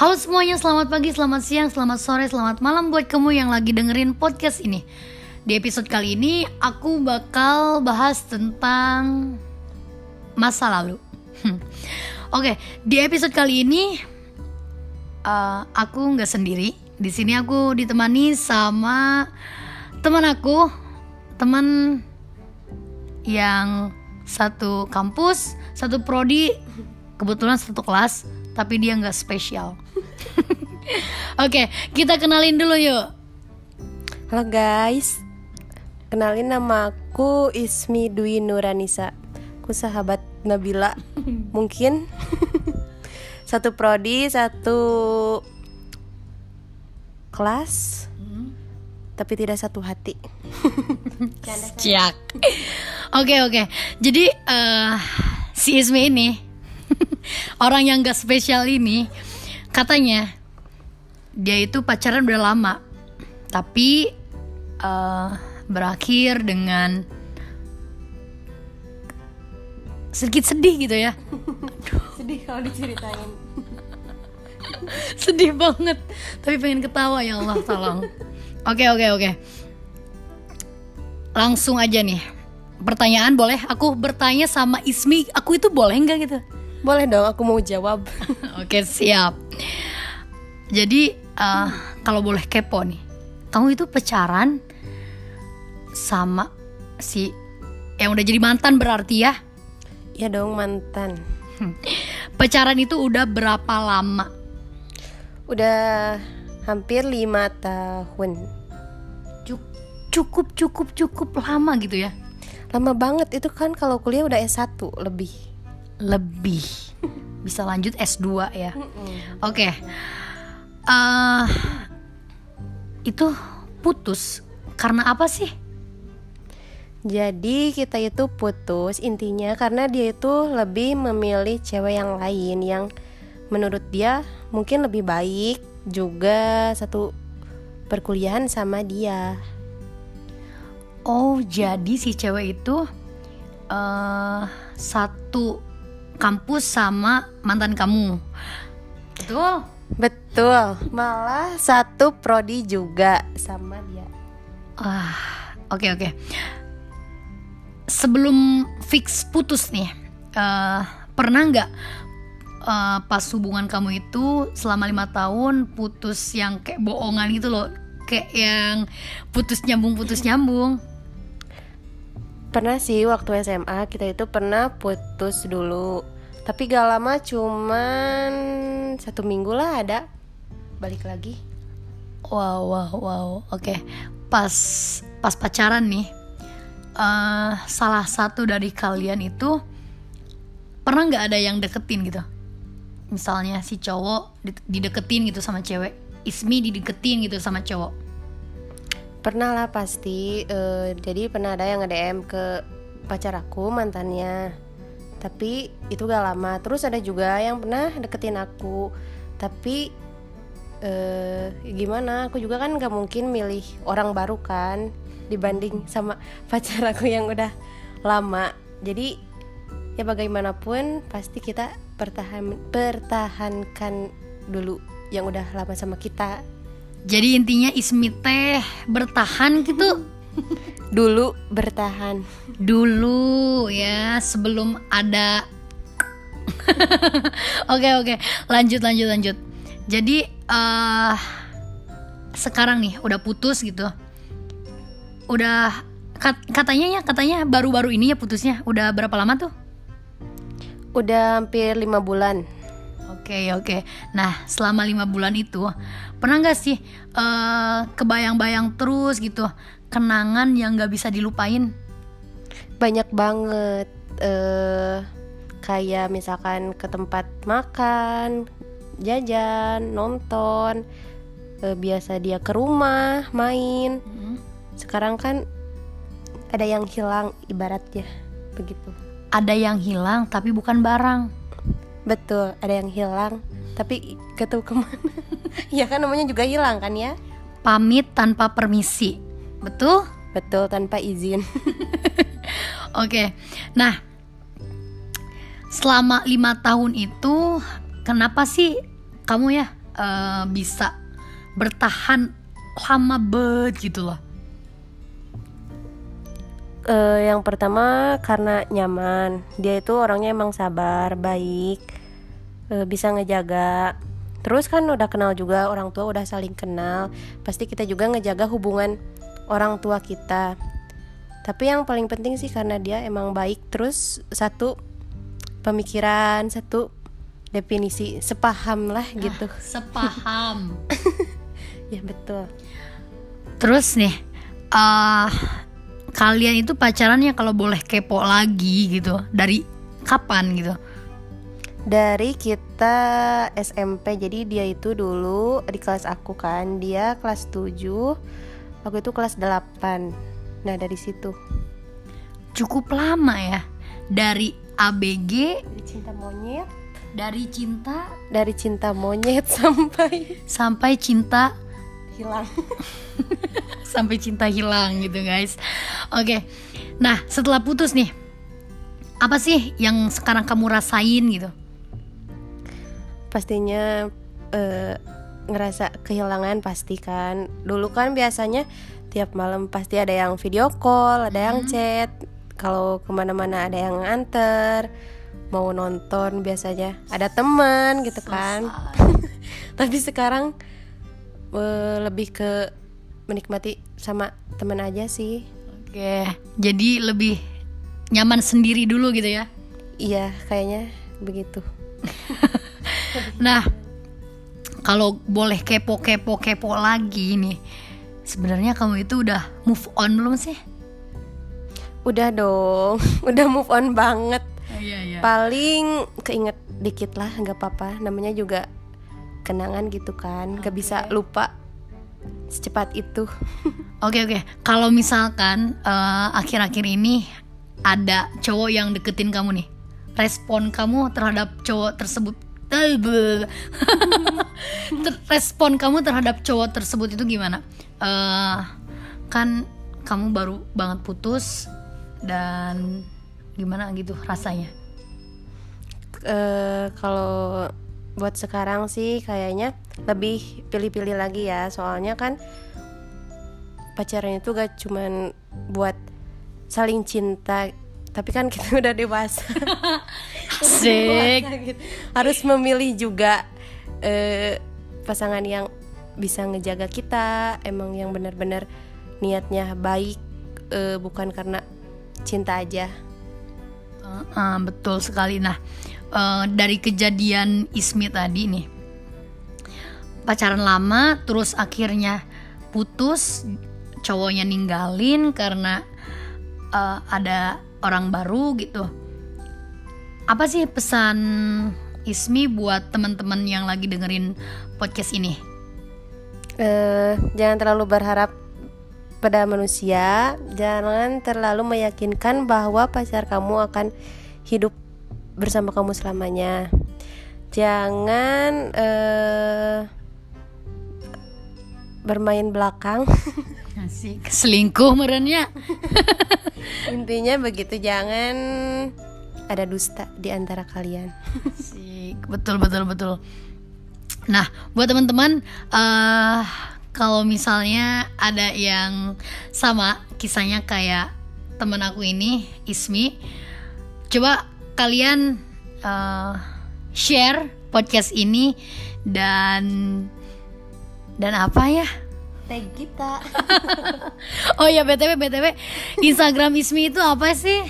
Halo semuanya, selamat pagi, selamat siang, selamat sore, selamat malam buat kamu yang lagi dengerin podcast ini. Di episode kali ini aku bakal bahas tentang masa lalu. Oke, di episode kali ini uh, aku nggak sendiri. Di sini aku ditemani sama teman aku, teman yang satu kampus, satu prodi, kebetulan satu kelas, tapi dia nggak spesial. Oke, kita kenalin dulu yuk. Halo guys, kenalin nama aku Ismi Dwi Nuranisa. Aku sahabat Nabila, mungkin satu prodi, satu kelas, tapi tidak satu hati. Ciak. Oke oke. Jadi eh, si Ismi ini orang yang gak spesial ini katanya dia itu pacaran udah lama, tapi eh, berakhir dengan sedikit sedih gitu ya. Sedih kalau diceritain. sedih banget tapi pengen ketawa ya Allah tolong oke oke oke langsung aja nih pertanyaan boleh aku bertanya sama Ismi aku itu boleh nggak gitu Boleh dong, aku mau jawab. oke siap jadi eh, kalau boleh kepo nih kamu itu pacaran sama si yang udah jadi mantan berarti ya ya dong mantan. pacaran itu udah berapa lama Udah hampir lima tahun. Cuk- cukup cukup cukup lama gitu ya Lama banget itu kan kalau kuliah udah S1 lebih. lebih bisa lanjut S2 ya. Oke. Eh itu putus karena apa sih? Jadi kita itu putus intinya karena dia itu lebih memilih cewek yang lain yang menurut dia mungkin lebih baik juga satu perkuliahan sama dia. Oh, jadi si cewek itu eh satu kampus sama mantan kamu. Betul? Betul, malah satu prodi juga sama dia. Ah, oke oke. Sebelum fix putus nih, eh, pernah nggak eh, pas hubungan kamu itu selama lima tahun putus yang kayak bohongan gitu loh, kayak yang putus nyambung putus nyambung. Pernah sih waktu SMA kita itu pernah putus dulu Tapi gak lama cuman satu minggu lah ada Balik lagi Wow wow wow, oke. Pas pas pacaran nih, eh salah satu dari kalian itu pernah nggak ada yang deketin gitu? Misalnya si cowok di- dideketin gitu sama cewek, Ismi dideketin gitu sama cowok. Pernah lah pasti eh, Jadi pernah ada yang nge-DM ke pacar aku mantannya Tapi itu gak lama. Terus ada juga yang pernah deketin aku. Tapi eh, gimana? Aku juga kan gak mungkin milih orang baru kan Dibanding sama pacar aku yang udah lama. Jadi ya bagaimanapun pasti kita pertahan pertahankan dulu yang udah lama sama kita. Jadi intinya Ismi teh bertahan gitu dulu bertahan dulu ya sebelum ada. Oke oke, lanjut lanjut lanjut. Jadi eh sekarang nih udah putus gitu. Udah kat- katanya ya katanya baru-baru ini ya putusnya. Udah berapa lama tuh? udah hampir lima bulan Oke oke. Nah selama lima bulan itu pernah nggak sih eh kebayang-bayang terus gitu kenangan yang nggak bisa dilupain? banyak banget. Eh kayak misalkan ke tempat makan jajan nonton eh, biasa dia ke rumah main. Sekarang kan ada yang hilang ibaratnya begitu. Ada yang hilang tapi bukan barang. betul ada yang hilang tapi gak tahu ke mana? Ya kan namanya juga hilang kan ya? Pamit tanpa permisi, betul? betul tanpa izin. Oke, nah selama lima tahun itu kenapa sih kamu ya eh, bisa bertahan lama banget gitu loh? Eh, yang pertama karena nyaman. Dia itu orangnya emang sabar baik eh, bisa ngejaga. Terus kan udah kenal juga orang tua udah saling kenal. Pasti kita juga ngejaga hubungan orang tua kita. Tapi yang paling penting sih karena dia emang baik terus satu pemikiran satu definisi sepaham lah gitu. sepaham. Ya betul. Terus nih eh kalian itu pacarannya kalau boleh kepo lagi gitu. Dari kapan gitu? Dari kita SMP jadi dia itu dulu di kelas aku kan. Dia kelas 7 aku itu kelas 8 nah dari situ. Cukup lama ya? Dari ABG dari cinta monyet. Dari cinta dari cinta monyet sampai sampai cinta hilang. Sampai cinta hilang gitu guys. Oke. Nah setelah putus nih apa sih yang sekarang kamu rasain gitu? Pastinya eh, ngerasa kehilangan pasti kan. Dulu kan biasanya tiap malam pasti ada yang video call ada yang chat. Kalau ke mana-mana ada yang nganter mau nonton biasanya ada teman gitu kan. Tapi sekarang eh, lebih ke menikmati sama teman aja sih. Oke jadi lebih nyaman sendiri dulu gitu ya? Iya kayaknya begitu. Nah, kalau boleh kepo-kepo kepo lagi nih, sebenarnya kamu itu udah move on belum sih? udah dong. Udah move on banget. Iya iya. paling keinget dikit lah nggak apa-apa. Namanya juga kenangan gitu kan. Nggak bisa lupa secepat itu. Oke oke. Kalau misalkan eh, akhir-akhir ini ada cowok yang deketin kamu nih, respon kamu terhadap cowok tersebut, Ter- respon kamu terhadap cowok tersebut itu gimana? Eh, kan kamu baru banget putus dan gimana gitu rasanya? Eh, kalau buat sekarang sih kayaknya lebih pilih-pilih lagi ya soalnya kan pacaran itu gak cuman buat saling cinta tapi kan kita udah dewasa Asik. gitu. harus memilih juga eh, pasangan yang bisa ngejaga kita emang yang benar-benar niatnya baik eh, bukan karena cinta aja Uh, uh, betul sekali. Nah, uh, dari kejadian Ismi tadi nih, pacaran lama, terus akhirnya putus, cowoknya ninggalin karena uh, ada orang baru gitu. Apa sih pesan Ismi buat teman-teman yang lagi dengerin podcast ini? Eh, jangan terlalu berharap pada manusia, jangan terlalu meyakinkan bahwa pacar kamu akan hidup bersama kamu selamanya. Jangan eh, bermain belakang. Asik. Selingkuh merenya. Intinya begitu, jangan ada dusta di antara kalian. Asik. Betul betul betul. Nah, buat teman-teman eh kalau misalnya ada yang sama kisahnya kayak temen aku ini, Ismi, coba kalian eh, share podcast ini dan dan apa ya? Tag kita. Oh ya btw btw Instagram Ismi itu apa sih?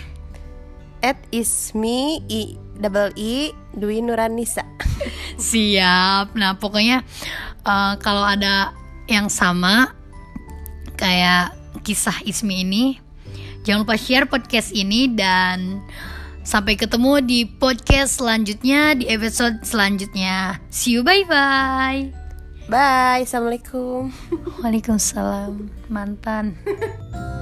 At ismi i double i Dwi Nuranisa. Siap. Nah, pokoknya eh, kalau ada yang sama kayak kisah Ismi ini, jangan lupa share podcast ini dan sampai ketemu di podcast selanjutnya di episode selanjutnya. See you bye bye. Bye, assalamualaikum. Waalaikumsalam mantan.